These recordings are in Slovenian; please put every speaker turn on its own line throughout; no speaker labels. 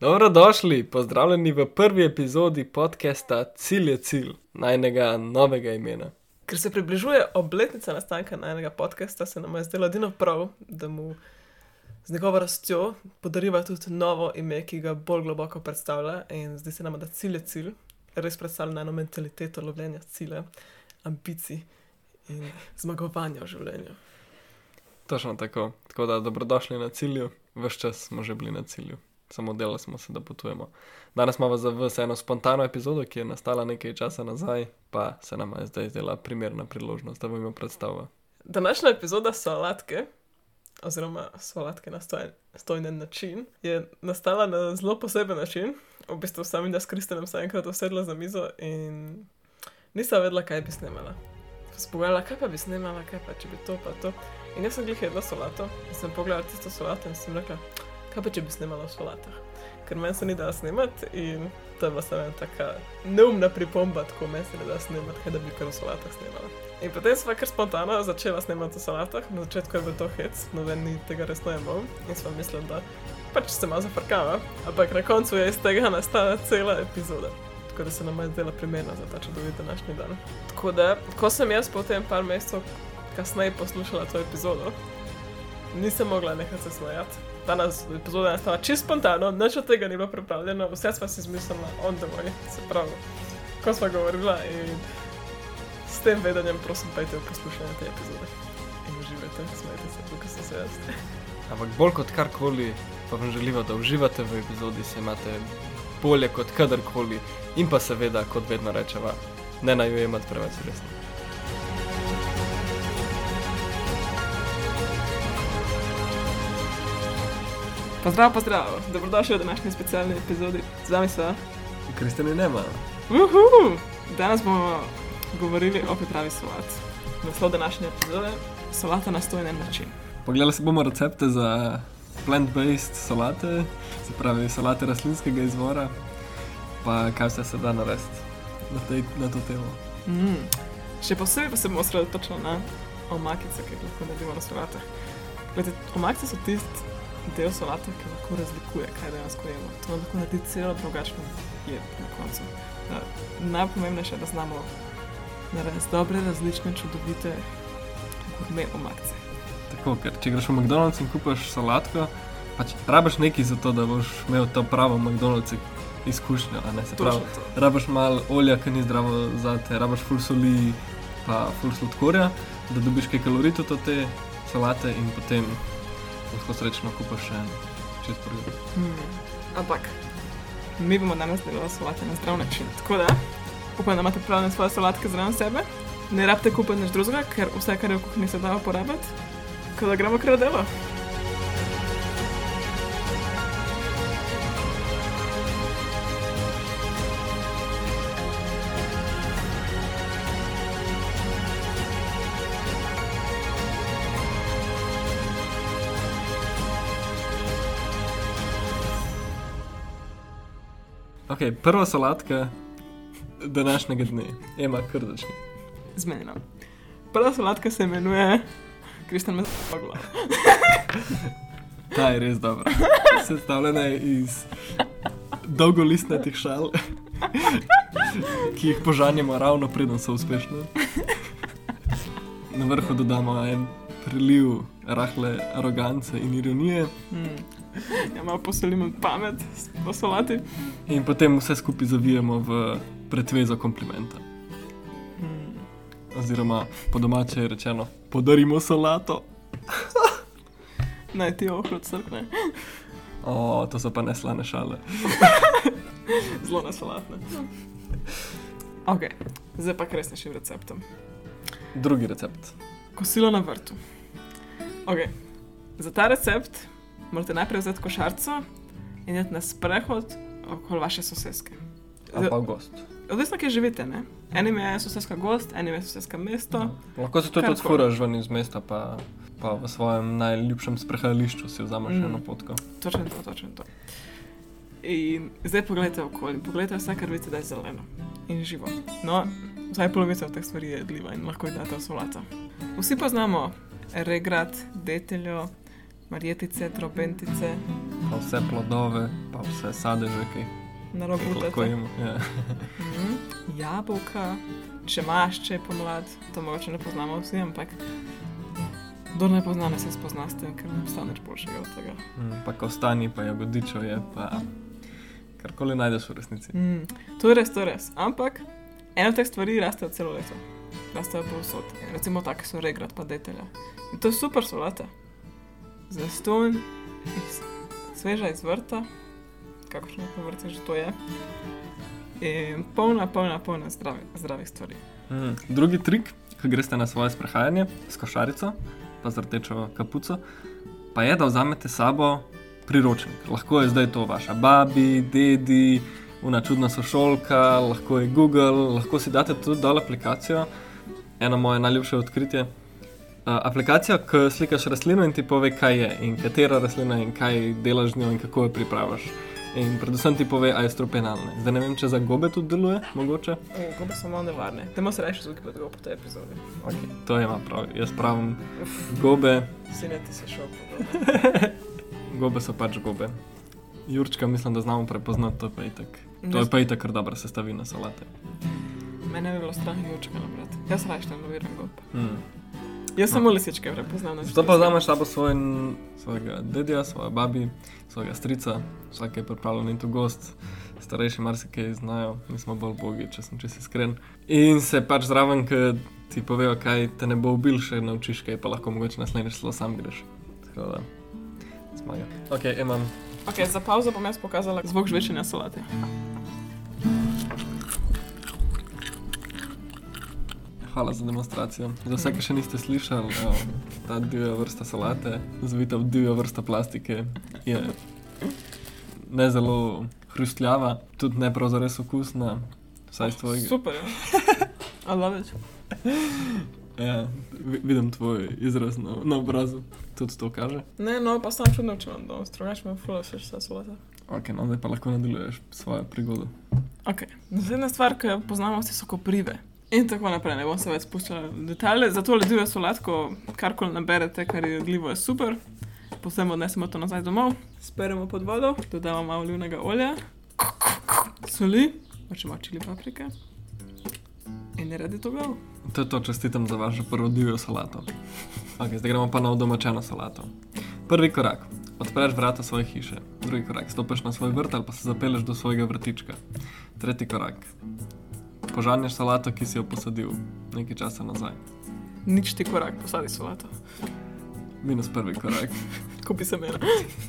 Dobrodošli, pozdravljeni v prvi epizodi podcasta Cilj je cilj, najnega novega imena.
Ker se približuje obletnica nastanka najnega podcasta, se nam je zdelo edino prav, da mu z njegovo rastjo podariva tudi novo ime, ki ga bolj globoko predstavlja. In zdi se nam, da cilj je cilj, res predstavlja eno mentaliteto lovljenja cilja, ambicij in zmagovanja v življenju.
Točno tako. Tako da dobrodošli na cilju, vse čas smo že bili na cilju, samo delali smo se, da potujemo. Danes imamo za vas eno spontano epizodo, ki je nastala nekaj časa nazaj, pa se nam je zdaj zdela primerna priložnost, da bomo predstavili.
Današnja epizoda Solatke, oziroma Solatke na stojen, stojen način, je nastala na zelo poseben način. V bistvu sem jaz s Kristjanom se enkrat usedla za mizo in nisem vedela, kaj bi snimala. Spogledala, kaj pa bi snimala, kaj pa če bi to pa to. In jaz sem glih jedla solato in sem pogledala tisto solato in sem rekla, kaj pa če bi snimala o solatah. Ker meni se ni da snimati in to je bila samo ena taka neumna pripomba, tako meni se ne da snimati, kaj da bi kar o solatah snimala. In potem sva kar spontano začela snemati o solatah, na začetku je bil to hec, noben ni tega resno imel in sva mislila, da pač se malo zafrkava, ampak na koncu je iz tega nastala cela epizoda. Tako da se nam je zdela primerna za ta čudovit današnji dan. Tako da, ko sem jaz potem par mesecev kasneje poslušala to epizodo, nisem mogla nekaj se smejati. Danes epizoda je nastala čisto spontano, nič od tega ni bilo pripravljeno, vse sva si izmislila on the way, se pravi, ko sva govorila in s tem vedenjem, prosim, pejte v poslušanje te epizode. In uživajte, smejte se, tukaj sem se jaz.
Ampak bolj kot karkoli, pa vam želimo, da uživate v epizodi, se imate bolje kot kadarkoli in pa seveda, kot vedno rečeva, ne naj jo imate preveč resno.
Pozdrav, pozdrav, dobrodošli v današnji specialni epizodi. Z vami sva.
Kristjani nema.
Uhu! Danes bomo govorili o pripravi solat. Naslov današnje epizode solata na stojen način.
Pogledali si bomo recepte za plant-based solate, se pravi solate rastlinskega izvora, pa kaj vse se da narediti na, tej, na to temo.
Mm. Še posebej pa se bomo osredotočili na omakice, ki jih lahko naredimo na solatah. Glede, omakice so tisti del solate, ki lahko razlikuje, kaj dejansko jemo. To lahko naredi celo drugačno jed na koncu. Uh, najpomembnejše je, da znamo narediti dobre, različne, čudovite gurme omakice.
Tako, ker če greš v McDonald's in kupaš solatko, pač rabiš nekaj za to, da boš imel to pravo McDonald's izkušnjo. pravi, rabiš malo olja, ki ni zdravo za te, rabiš ful soli, pa ful sladkorja, da dobiš kaj kalorij od te solate in potem lahko srečno kupaš še eno. Čist prvi.
Hmm. Ampak mi bomo danes delali solate na zdrav način. Tako da upam, da imate pripravljene svoje solatke zraven sebe. Ne rabite kupiti nič drugega, ker vse, kar je v kuhinji, se da uporabiti. Tako da gremo kar delo.
Ok, prva solatka današnjega dne, ima krdačni.
Zmenjeno. Prva solatka se imenuje Kristjan Mezogla.
Ta je res dobra. Sestavljena je iz dolgolistnih šal, ki jih požanjamo ravno preden so uspešne. Na vrhu dodamo en priliv rahle arogance in ironije,
Hmm. Ja, malo poselimo pamet po solati.
in potem vse skupaj zavijemo v pretvezo komplimenta.
Hmm.
Oziroma, po domače je rečeno, podarimo solato.
Naj ti ohrod crkne.
O, to so pa neslane šale.
Zelo nesolatne. Ok, zdaj pa k resnejšim receptom.
Drugi recept.
Kosilo na vrtu. Okay. Za ta recept morate najprej vzeti košarico in iti na sprehod okoli vaše soseske.
Ali pa gost.
Odvisno, kje živite. Ne? Enim je soseska gost, enim je soseska mesto.
Lahko se tudi odfuraš ven iz mesta, pa, pa v svojem najljubšem sprehajališču si vzameš
Mm.
eno potko.
Točno to, točno to. In zdaj pogledajte okolje, pogledajte vse, kar vidite, da je zeleno in živo. No, vsaj polovica teh stvari je jedljiva in lahko jih date v solato. Vsi poznamo regrat, deteljo, marjetice, trobentice,
pa vse plodove, pa vse sadeže, ki jih lahko jemo. Ja.
Mhm. Jabolka, če imaš, če je pomlad, to mogoče ne poznamo vsi, ampak kdo ne pozna, ne se spozna s tem, ker ne obstane nič boljšega od tega.
Mm, Pa kostani, pa jagodičo je, pa karkoli najdeš v resnici.
Mm. To je res, to je res. Ampak ena od teh stvari raste celo leto. Rastejo povsod. Recimo take so regrat, pa detelja. In to je super solata. Zaston, iz, sveža iz vrta, kakršno vrta že to je. In polna, polna, polna zdravi, zdravih stvari.
Mm. Drugi trik, ko greš na svoje sprehajanje s košarico, pa z rdečo kapuco, pa je, da vzamete sabo priročnik. Lahko je zdaj to vaša babi, dedi, una čudna sošolka, lahko je Google, lahko si date tudi dol aplikacijo. Eno moje najljubše odkritje. Uh, aplikacija, ki slikaš rastlino in ti pove, kaj je in katera rastlina in kaj delaš z njo in kako jo pripraviš. In predvsem ti pove, ali je strupenalne. Zdaj ne vem, če za gobe tudi deluje, mogoče.
O, gobe so malo nevarne. Temo se reči zvuki pod po tej epizodi.
Okay, to ima prav. Jaz pravim, gobe,
Sine ti se šel.
gobe so pač gobe. Jurčka, mislim, da znamo prepoznati to, pa je itak. To je pa itak kar dobra sestavina salate.
Mene je bilo strah jočka nabrati. Jaz raje ne loviram gob.
Mm.
Jaz samo lisičke prepoznam.
Zato pa vzameš sabo svoj, svojega dedja, svoje babi, svojega strica, vsak je pripravljen in tu gost. Starejši marsikaj znajo, mi smo bolj bogi, če sem čisto iskren. In se pač zraven, ki ti povejo, kaj te ne bo ubil, še naučiš, kaj pa lahko mogoče naslednjič celo sam greš. Tako da, zmaga. Ok, imam.
Ok, za pauzo bom jaz pokazala zvok žvečenja solate.
Hvala za demonstracijo. Za vse, ki še niste slišali, ta divja vrsta salate, zvita v divjo vrsto plastike, je ne zelo hrustljava, tudi ne prav zares okusna, vsaj iz tvojega.
Super, ja. I love it.
Ja, vi- vidim tvoj izraz na, na obrazu, tudi to kaže.
Ne, no, pa sem čudno, če vam danes drugače me fula še vse solata.
Ok, no zdaj pa lahko nadaljuješ svojo prigodo.
Ok, naslednja stvar, ki jo poznamo, vsi so koprive. In tako naprej, ne bom se več spuščala v detalje. Zato leduje solatko, karkoli naberete, kar je jedljivo, je super. Potem odnesemo to nazaj domov, speremo pod vodo, dodamo malo olivnega olja, soli, moče malo čili paprike. In je ready to go.
To je to, čestitam za vašo prvo divjo salato. Ok, zdaj gremo pa na domačeno salato. Prvi korak. Odpreš vrata svoje hiše. Drugi korak. Stopiš na svoj vrt ali pa se zapeleš do svojega vrtička. Tretji korak. Požanješ salato, ki si jo posadil nekaj časa nazaj.
Nič ti korak, posadi solato.
Minus prvi korak.
Kupi se mena.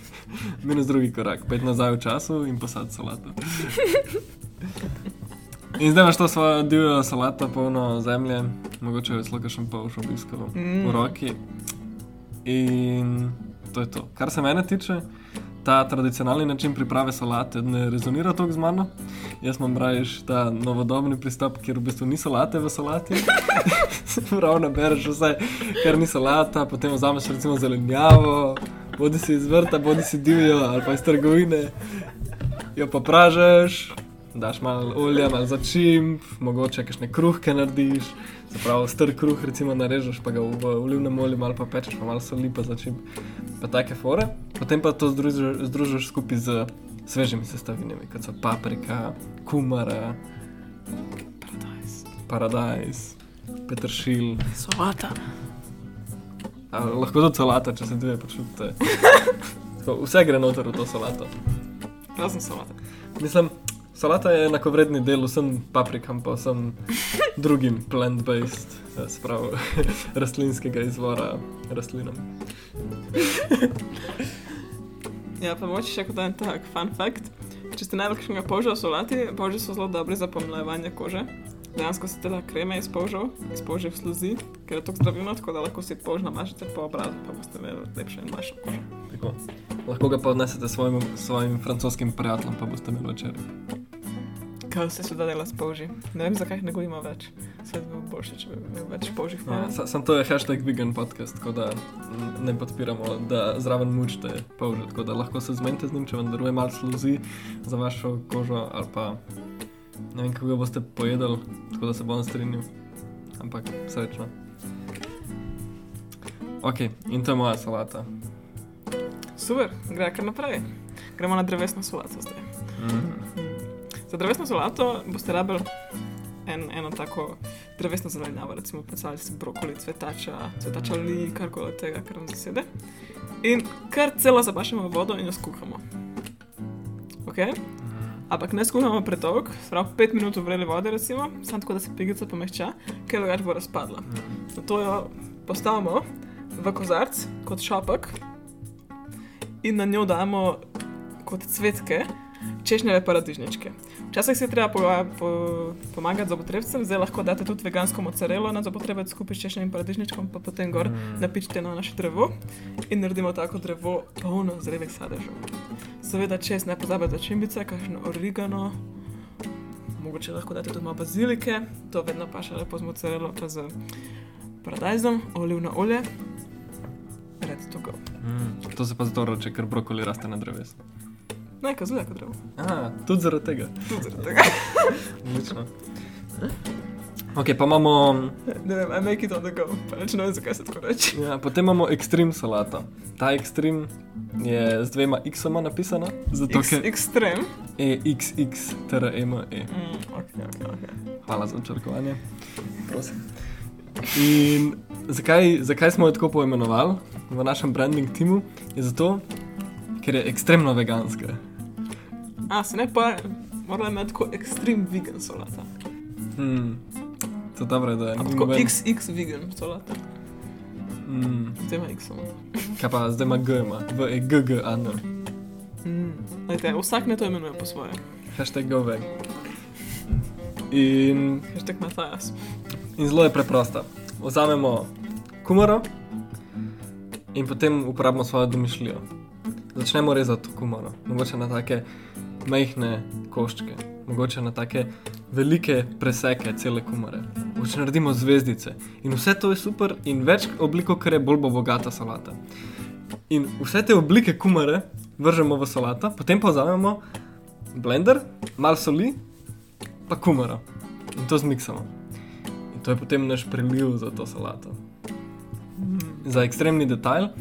Minus drugi korak. Pet nazaj v času in posadi salato. In zdaj imaš to svojo divjo salato, polno zemlje, mogoče je celo kakšen polš obiskal v roki. In to je to. Kar se mene tiče, ta tradicionalni način priprave salate ne rezonira toliko z mano. Jaz imam rajš ta novodobni pristop, kjer v bistvu ni salate v salati. Prav nabereš vse, kar ni salata, potem vzameš recimo zelenjavo, bodi si iz vrta, bodi si divjo ali pa iz trgovine, jo pa pražeš. Daš malo olja, malo začimb, mogoče kakšne kruhke narediš, se pravi, str kruh, recimo narežeš, pa ga v olivnem olju malo pa pečeš, pa malo soli, pa začimb, pa take fore. Potem pa to združiš, združiš skupaj z svežimi sestavinami, kot so paprika, kumara,
Paradise.
paradajz, peteršilj,
Solata.
a, lahko tudi solata, če se dve počutite. Vse gre noter v to solato.
Razen solate.
Mislim, salata je enakovredni del vsem paprikam, pa vsem drugim plant-based, eh, sprav, rastlinskega izvora rastlinam.
Ja, pa moče še kot en tak fun fact. Če ste najbolj kakšnega polža v solati, polži so zelo dobri za pomlajevanje kože. Dejansko se dela krema iz polžev, iz polžev sluzi, ker je to zdravilno, tako da lahko si polž namažete po obrazu, pa boste imeli lepšo in mlajšo kožo.
Tako. Lahko ga pa odnesete svojim, svojim francoskim prijateljem, pa boste imeli večer.
Kaj se seveda dela s polži? Ne vem, zakaj ne gojimo več. Svet bi bil boljši, če bi imel več polžih.
Ja, sa- Sam to je hashtag vegan podcast, tako da ne podpiramo, da zraven mučite polže, tako da lahko se zmenite z njim, če vam daruje malo sluzi za vašo kožo ali pa ne vem, kako ga boste pojedli, tako da se bom strinjal. Ampak srečno. Ok, in to je moja salata.
Super, gre kar naprej. Gremo na drevesno solato zdaj.
Mm.
Za drevesno solato boste rabili en, eno tako drevesno zelenjavo, recimo predstavljajte si brokoli, cvetača, cvetača li, karkoli od tega, kar vam zasede. In kar celo zabašemo v vodo in jo skuhamo. Ok? Ampak ne skuhamo predolg, prav 5 minut v vreli vodi, recimo, samo tako, da se pigica pomehča, ker drugače bo razpadla. Zato jo postavimo v kozarc kot šopek in na njo damo kot cvetke češnjeve paradižničke. Včasih si je treba po, po, pomagati zobotrebcem, zdaj lahko date tudi vegansko mozzarelo na zobotrebec skupaj s češnjevim paradižničkom, pa potem gor
Mm.
napičite na naše drevo in naredimo tako drevo polno zrelih sadežev. Seveda, čez ne pozabite čimbice, kakšno origano, mogoče lahko date tudi malo bazilike, to vedno pa še lepo z mozzarelo, pa z paradajzom, olivno olje. Red to go.
Mm. To se pa zato reče, ker brokoli raste na drevesu.
Naj kazuje kot drevo.
Aha, tudi zaradi tega.
Tudi zaradi tega.
Odlično. Ok, pa imamo,
Ne vem, I make it on the go. Pa neč ne vem, zakaj se tako reče.
ja, potem imamo ekstrem salato. Ta ekstrem je z dvema x-oma napisana, zato
X,
ker
ekstrem.
je xx-m-e.
Mm, ok, ok, ok.
Hvala za očrkovanje. Prosim. In zakaj, zakaj smo jo tako poimenovali v našem branding timu? Je zato, ker je ekstremno veganska.
A, se ne pa, morala imeti tako ekstrem vegan solata.
Hmm. To je dobro, da je.
Ampak tako XX vegan solata.
Hmm.
Z dvema X-om.
Kaj pa zdaj ima G, ima v e g g a n.
Mm. Lejte, vsak ne to imenuje po svoje.
Hashtag go veg. In,
Hashtag Matajas.
in zelo je preprosta. Vzamemo kumaro in potem uporabimo svojo domišljijo. Začnemo rezati kumaro, mogoče na take majhne koščke, mogoče na take velike preseke cele kumare. Mogoče naredimo zvezdice. In vse to je super, in več obliko, ker je bolj bo bogata salata. In vse te oblike kumare vržemo v solato, potem pa vzamemo blender, malo soli, pa kumaro. In to zmiksamo. In to je potem naš preliv za to solato. Za ekstremni detajl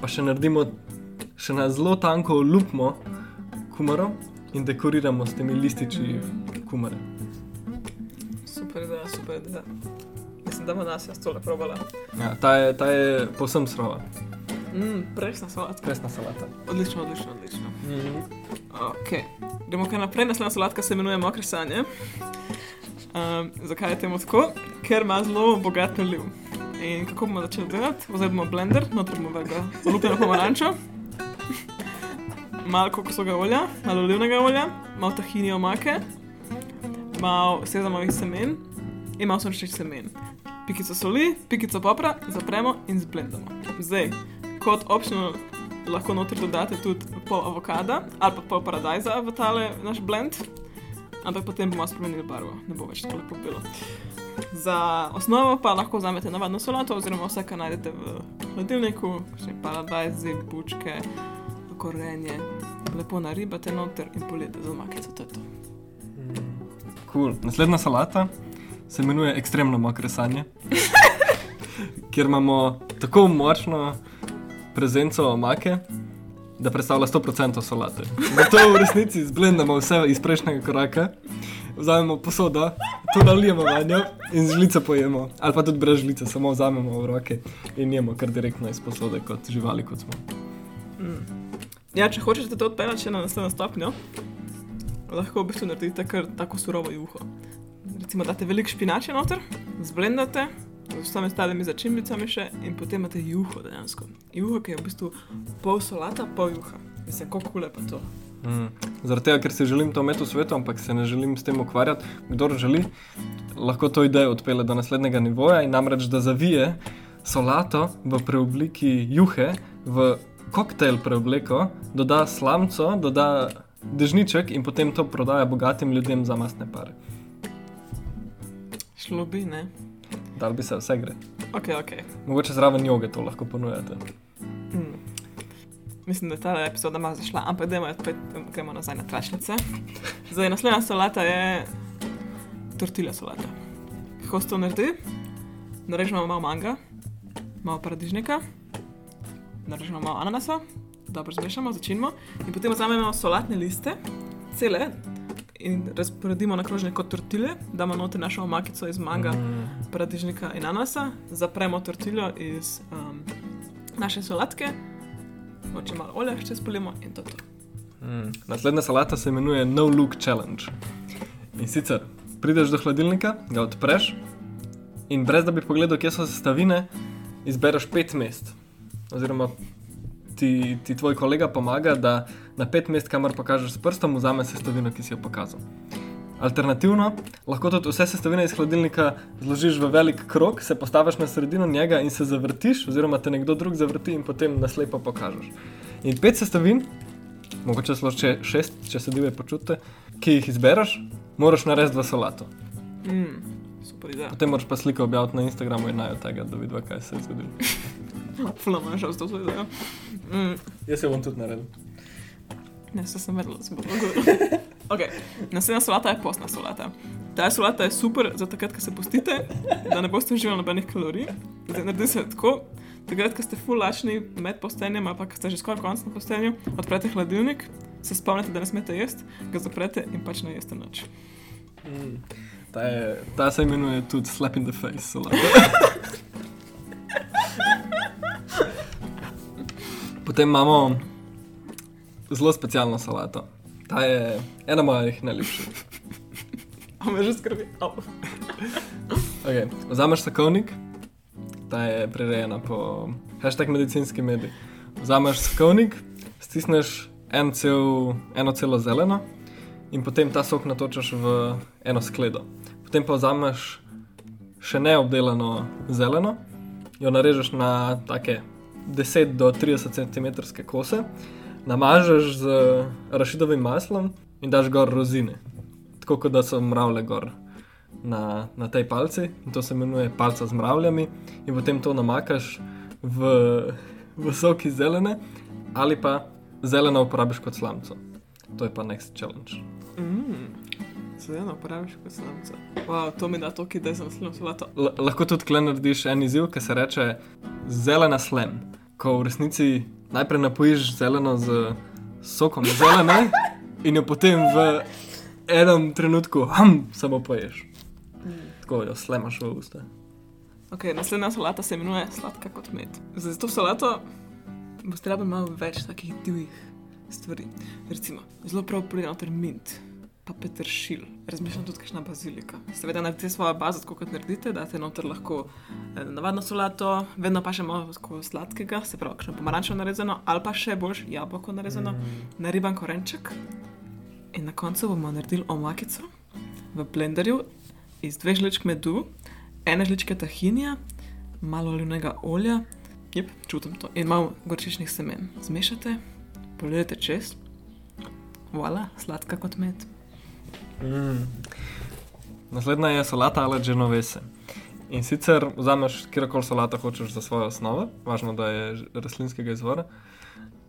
pa še naredimo še na zelo tanko lupmo kumaro in dekoriramo s temi lističi kumare.
Super ideja, super ideja. Mislim, da bo nas jaz tole probala.
Ja, ta, je, ta je povsem surova,
Mm, presna solatka.
presna salata.
Odlično, odlično, odlično.
Mm.
Ok, gremo kar naprej. Naslednja solatka se imenuje mokre sanje. Um, zakaj je temu tako? Ker ima zelo bogat naliv. In kako bomo začeli delati? Vzamemo blender, noter bomo vrgli olupljeno pomarančo, malo kokosovega olja, malo olivnega olja, malo tahini omake, malo sezamovih semen in malo sončnih semen. Pikico soli, pikico popra, zapremo in zblendamo. Zdaj, kot optional lahko noter dodate tudi pol avokada ali pa pol paradajza v tale naš blend, ampak potem bomo spremenili barvo, ne bo več tako lepo bilo. Za osnovo pa lahko vzamete navadno solato oziroma vse, kar najdete v hladilniku, še paradajzi, bučke, korenje, lepo naribate noter in polijete z omakico, to je to.
Cool. Naslednja salata se imenuje ekstremno mokre sanje, kjer imamo tako močno prezenco omake, da predstavlja 100% solate. Zato v resnici zblendamo vse iz prejšnjega koraka, vzamemo posodo, to nalijemo v njo in z žlico pojemo. Ali pa tudi brez žlice, samo vzamemo v roke in jemo kar direktno iz posode, kot živali, kot smo.
Mm. Ja, če hočete to odpeljati še na naslednjo stopnjo, lahko v bistvu naredite kar tako surovo juho. Recimo, date veliko špinače noter, zblendate, z vsemi ostalimi začimbicami še in potem imate juho dejansko. Juho, ki je v bistvu pol solata, pol juha. Mislim, kako kule pa to.
Mm. Zaradi tega, ker si želim to imeti v svetu, ampak se ne želim s tem ukvarjati. Kdor želi, lahko to idejo odpele do naslednjega nivoja in namreč da zavije solato v preobliki juhe, v koktejl preobleko, doda slamco, doda dežniček in potem to prodaja bogatim ljudem za masne pare.
Šlo bi, ne?
Dal bi se vse gre.
Ok, ok.
Mogoče zraven joge to lahko ponujate.
Mm. Mislim, da je ta epizoda malo zašla, ampak dajmo spet gremo nazaj na tračnice. Zdaj, naslednja solata je tortilla solata. Kako se to naredi? Narežemo malo manga, malo paradižnika, narežemo malo ananasa, dobro zmešamo, začinimo. In potem vzamemo solatne liste, cele. In razporedimo na krožne kot tortilje, damo noter našo omakico iz manga,
Mm.
paradižnika in ananasa, zapremo tortiljo iz um, naše solatke, moče malo olja, še spolimo in to je to.
Mm. Naslednja salata se imenuje No Look Challenge. In sicer prideš do hladilnika, ga odpreš in brez da bi pogledal, kje so sestavine, izbereš pet mest. Oziroma ti, ti tvoj kolega pomaga, da na pet mest, kamor pokažeš s prstom, vzame sestavino, ki si jo pokazal. Alternativno, lahko tudi vse sestavine iz hladilnika zložiš v velik krog, se postaviš na sredino njega in se zavrtiš, oziroma te nekdo drug zavrti in potem naslepo pokažeš. In pet sestavin, mogoče celo še šest, če se divje počutite, ki jih izbereš, moraš narediti v solato.
Mm, super ideja.
Potem moraš pa sliko objaviti na Instagramu in naj od tega, da vidiš, kaj se je zgodilo.
Fulano je šel s to svojo idejo. Mm,
Jaz se bom tudi naredil.
ne, se sem vedela, da se bo to zgodilo. Okay. Naslednja solata je postna solata. Ta solata je super za takrat, ko se postite, da ne boste uživali nobenih kalorij. Zdaj, Naredi se tako, takrat, ko ste full lačni med postenjem ali pa ko ste že skoraj konc na postenju, odprete hladilnik, se spomnite, da ne smete jesti, ga zaprete in pač ne jeste nič.
Mm. Ta, je, ta se imenuje tudi slap in the face solata. Potem imamo zelo specialno solato. Ta je ena mojih najljubših.
A me že skrbi.
Okay. Vzameš sakovnik, ta je prirejena po hashtag medicinski medij. Vzameš sakovnik, stisneš en cel, eno celo zeleno in potem ta sok natočaš v eno skledo. Potem pa vzameš še neobdelano zeleno, jo narežeš na take 10 do 30 cm kose, namažeš z rašidovim maslom in daš gor rozine, tako kot da so mravlje gor na, na tej palci, in to se imenuje palca z mravljami, in potem to namakaš v, v sok iz zelene, ali pa zeleno uporabiš kot slamco. To je pa next challenge.
Mm. Zeleno uporabiš kot slamca. Wow, to mi da to, ki da solato.
L lahko tudi tukaj narediš en izziv, ki se reče zelena slem. Ko v resnici najprej napojiš zeleno z sokom zelene in jo potem v enem trenutku hm, samo poješ. Tako jo slemaš v usta.
Okay, naslednja solata se imenuje sladka kot med. Za to solato boste rabili malo več takih divjih stvari. Recimo, zelo prav pride noter mint, pa peteršilj, razmišljam tudi kakšna bazilika. Seveda naredite svojo bazo, tako kot naredite, date noter lahko eh, navadno solato, vedno pa še malo sladkega, se pravi, kakšno pomarančo narezano, ali pa še boljš jabolko narezano, mm. nariban korenček. In na koncu bomo naredili omakico v blenderju iz dveh žličk medu, ene žličke tahinja, malo olivnega olja, yep, čutim to, in malo gorčičnih semen. Zmešate, polijete čez, voila, sladka kot med.
Mm. Naslednja je solata ala genovese. In sicer vzameš kjerkoli solato hočeš za svojo osnovo, važno, da je rastlinskega izvora,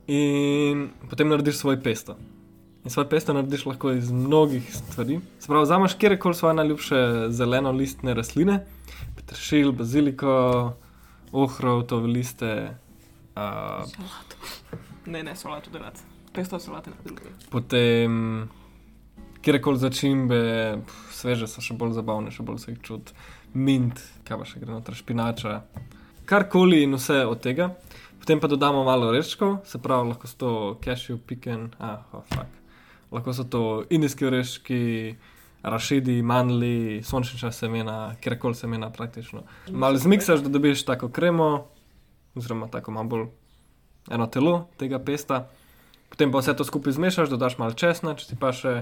in potem narediš svoj pesto. In svoj pesto narediš lahko iz mnogih stvari. Se pravi, vzameš kjerkoli svoje najljubše zeleno listne rastline, peteršilj, baziliko, ohrovtove liste, uh,
Solato. Ne, ne, solato delati. Pesto solate na drugi.
potem kjerkoli začimbe, pf, sveže so še bolj zabavne, še bolj se jih čuti, mint, kaj pa še gre noter, špinača, karkoli in vse od tega. Potem pa dodamo malo oreščkov, se pravi, lahko so to cashew, piken, ah, oh, fuck. Lahko so to indijski oreščki, rašidi, mandli, sončnična semena, kjerkoli semena praktično. Malo zmiksaš, da dobiš tako kremo, oziroma tako malo bolj eno telo tega pesta. Potem pa vse to skupaj zmešaš, dodaš malo česna, če ti pa še,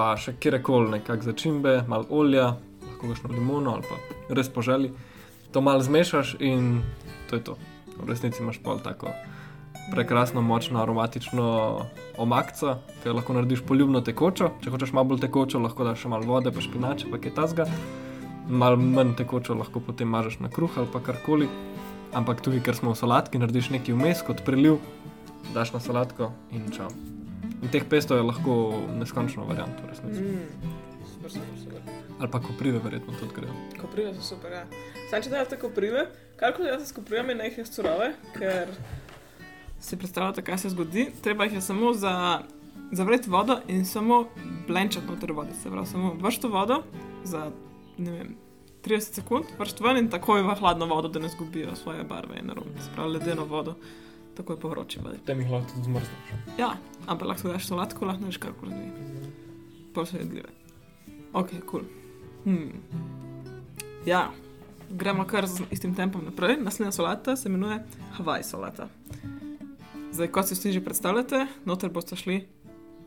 pa še kjerkoli nekak začimbe, malo olja, lahko kakšno limono ali pa res po želji. To malo zmešaš in to je to. V resnici imaš pol tako prekrasno, močno, aromatično omakco, ki jo lahko narediš poljubno tekočo. Če hočeš malo bolj tekočo, lahko daš še malo vode, pa špinače, pa kaj tasga. Malo manj tekočo lahko potem mažeš na kruh ali pa karkoli. Ampak tukaj, ker smo v solatki, narediš nekaj vmes kot preliv, daš na solatko in čau. In teh pestov je lahko neskončno variant, v resnici.
Mm. Super, super, super.
Ali pa koprive, verjetno tudi grejo.
Koprive so super, ja. Sam če delate koprive, kar ko delate s koprivami, ne jih je surove, ker Si predstavljate, kaj se zgodi? Treba jih je samo za, zavreti vodo in samo blenčati noter vode. Se pravi, samo vršiti vodo za ne vem, 30 sekund, vršiti ven in takoj v hladno vodo, da ne zgubijo svoje barve in aromi. Se pravi, ledeno vodo, takoj po vroči vodi.
Potem jih lahko tudi zmrzneš.
Ja, ampak lahko daš sladko, lahko daš karkoli zdi. Pol so jedljive. Ok, kul. Cool. Hmm. Ja, gremo kar z istim tempom naprej. Naslednja solata se imenuje Havaj solata. Zdaj, kot si vsi že predstavljate, noter boste šli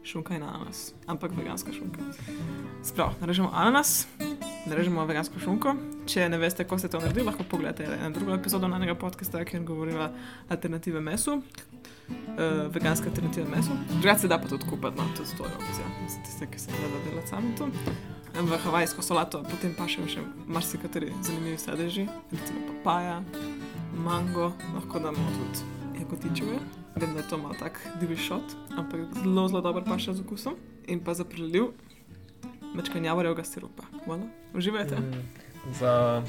šunka in ananas, ampak veganska šunka. Sprav, narežemo ananas, narežemo vegansko šunko. Če ne veste, kako se to naredi, lahko pogledate eno drugo epizodo na enega podcasta, kjer govorimo o alternative mesu, uh, veganske alternative mesu. Drugače se da pa tudi kupiti, no, to je opcija, za tiste, ki se da delati sami to. V havajsko solato potem pa še, marsikateri zanimivi sadeži, recimo papaja, mango, lahko damo tudi jagotičeve. Vem, da je to malo tak divji šot, ampak zelo, zelo dobro pa še z okusom. In pa za preliv mečkanja javorjega sirupa. Voilà. Uživajte.
Mm, za,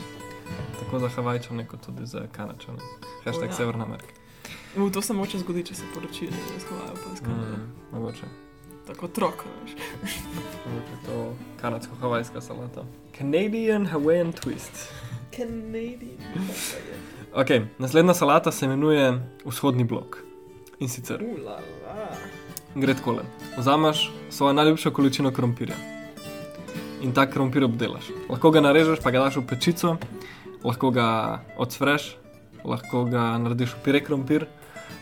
tako za Havajčane, kot tudi za Kanačane. Hashtag
O, ja.
Severna Amerika.
U, to se moče zgodi, če se poročijo iz Havaja pa iz Kanade.
Mm, mogoče.
Tako otrok, veš.
Mogoče to kanadsko-havajska salata. Canadian Hawaiian twist.
Canadian.
Ok, naslednja salata se imenuje vzhodni blok. In sicer
Ulala.
gre takole. Vzameš svojo najljubšo količino krompirja in ta krompir obdelaš. Lahko ga narežeš, pa ga daš v pečico, lahko ga odsvreš, lahko ga narediš v pire krompir,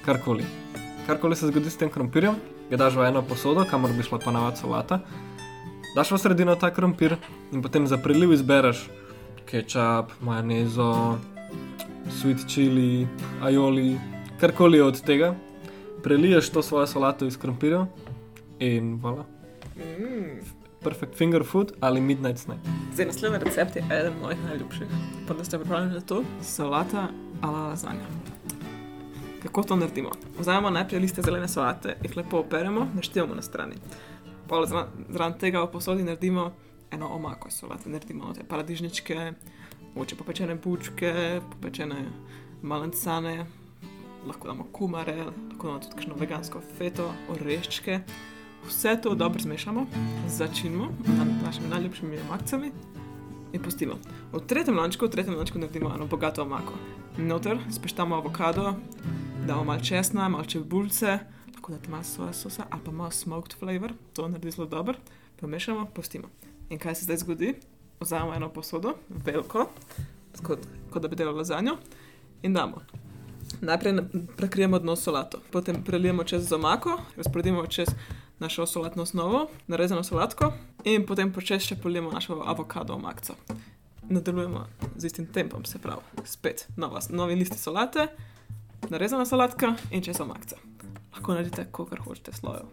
karkoli. Karkoli se zgodi s tem krompirjem, ga daš v eno posodo, kamor bi šla pa navad solata. Daš v sredino ta krompir in potem za priliv izbereš kečap, majonezo, sweet chili, aioli, karkoli od tega. Preliješ to svojo solato iz krompirja in voilà.
Mm.
Perfect finger food ali midnight snack.
Zdaj, naslednji recept je eden mojih najljubših. Pa da ste pripravljeni na to? Solata ala lasagna. Kako to naredimo? Vzamemo najprej liste zelene solate, jih lepo operemo, naštevamo na strani. Pol zra- zraven tega v posodi naredimo eno omako iz solate, naredimo note paradižničke, mogoče popečene bučke, popečene malencane, lahko damo kumare, lahko damo tudi kakšno vegansko feto, oreščke. Vse to dobro zmešamo, začinimo na našimi najljubšimi omakcami in pustimo. V tretjem lončku, v tretjem lončku naredimo eno bogato omako. Noter speštamo avokado, damo malo česna, malo čebulce, lahko date malo soja sosa ali pa malo smoked flavor, to naredi zelo dobro, pomešamo, pustimo. In kaj se zdaj zgodi? Vzamemo eno posodo, veliko, kot, kot da bi delali lazanjo, in damo. Najprej na- prekrijemo dno solato, potem prelijemo čez z omako, razporedimo čez našo solatno osnovo, narezano solatko in potem počez še polijemo našo avokado omakco. Nadaljujemo z istim tempom, se pravi, spet nova, novi listi solate, narezana solatka in čez omakca. Lahko naredite, kolikor hočete slojev,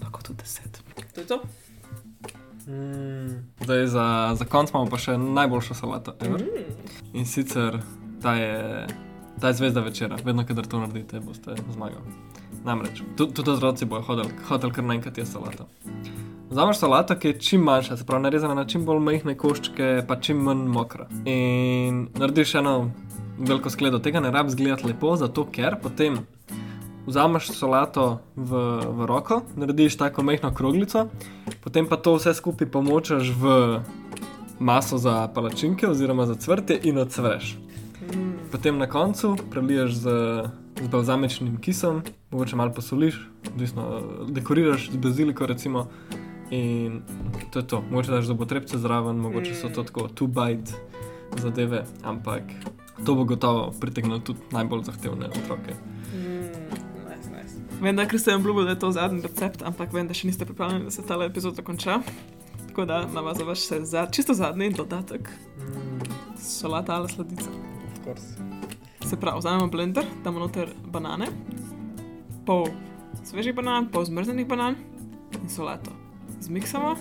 lahko tudi deset. To je to.
Mm. Zdaj za, za konc imamo pa še najboljšo salato. ever.
Mm.
In sicer ta je, ta je zvezda večera, vedno, kadar to naredite, boste zmagali. Namreč, tu- tudi otroci bojo hodili, hodili kar naenkrat je salata. Vzameš salato, ki je čim manjša, se pravi, narezana na čim bolj majhne koščke, pa čim manj mokra. In narediš eno veliko skledo, tega ne rabi zgledati lepo, zato ker potem vzameš solato v, v roko, narediš tako majhno kroglico, potem pa to vse skupaj pomočaš v maso za palačinke oziroma za cvrtje in odsvreš.
Mm.
Potem na koncu preliješ z, z balzamičnim kisom, mogoče malo posoliš, odvisno, dekoriraš z baziliko recimo. In to je to, mogoče daš zobotrebce zraven, mogoče so to tako two-bite zadeve, ampak to bo gotovo pritegnilo tudi najbolj zahtevne otroke.
Mm. Vem, da ste mi obljubili, da je to zadnji recept, ampak vem, da še niste pripravljeni, da se ta epizod konča. Tako da za vas še za, čisto zadnji dodatek, solata ali sladica. Se pravi, vzamemo blender, damo noter banane, pol svežih banan, pol zmrznjenih banan in solato. Zmiksamo,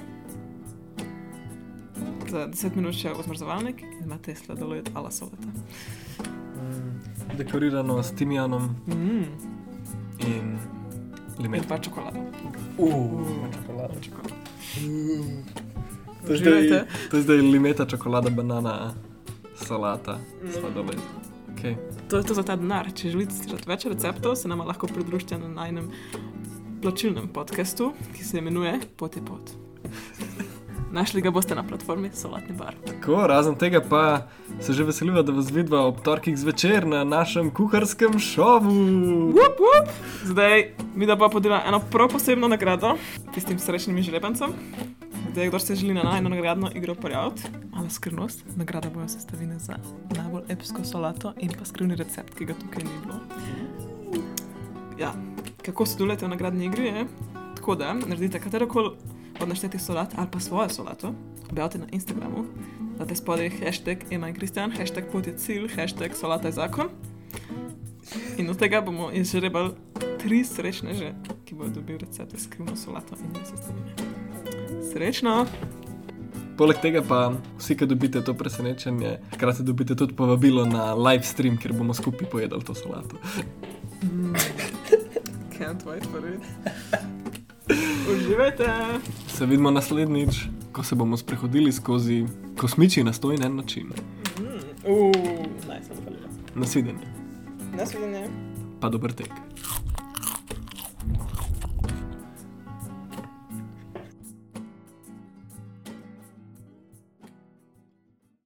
za 10 minut še v zmrzovalnik in imate sladoled ala solata.
Dekorirano s timijanom
Mm.
in
In
limet.
pa čokolado.
Uh, čokolada.
čokolado.
To je, zdaj, to je zdaj limeta, čokolada, banana, salata,
Mm.
Okay.
To je to za ta denar. Če želite slišati več receptov, se nam lahko pridružite na najnem plačilnem podkastu, ki se imenuje Pot je pot. Našli ga boste na platformi Solatni bar.
Tako, razen tega pa se že veseliva, da vas vidva ob torkih zvečer na našem kuharskem šovu.
Wup, wup. Zdaj mi da pa podela eno prav posebno nagrado tistim srečnim žrebencem. Zdaj, kdo se želi na najno nagradno igro prijaviti, mala skrivnost, nagrada bojo sestavine za najbolj epsko solato in pa skrivni recept, ki ga tukaj ni bilo. Ja, kako sodelujete v nagradni igri? Je? Tako da naredite katerokoli od naštetih solat ali pa svojo solato, objavite na Instagramu, date spodaj hashtag Ema in Kristjan, hashtag pot je cilj, hashtag solata je zakon. In od tega bomo izžrebali tri srečneže, ki bodo dobili recept za skrivno solato in sestavine. Srečno!
Poleg tega pa vsi, ki dobite to presenečenje, hkrati dobite tudi povabilo na live stream, kjer bomo skupaj pojedli to solato.
Mm. Can't wait for it. Uživajte!
Se vidimo naslednjič, ko se bomo sprehodili skozi kosmični nastoj na en način.
Mm. Uh, nice,
Nasvidenje.
Nasvidenje.
Pa dober tek.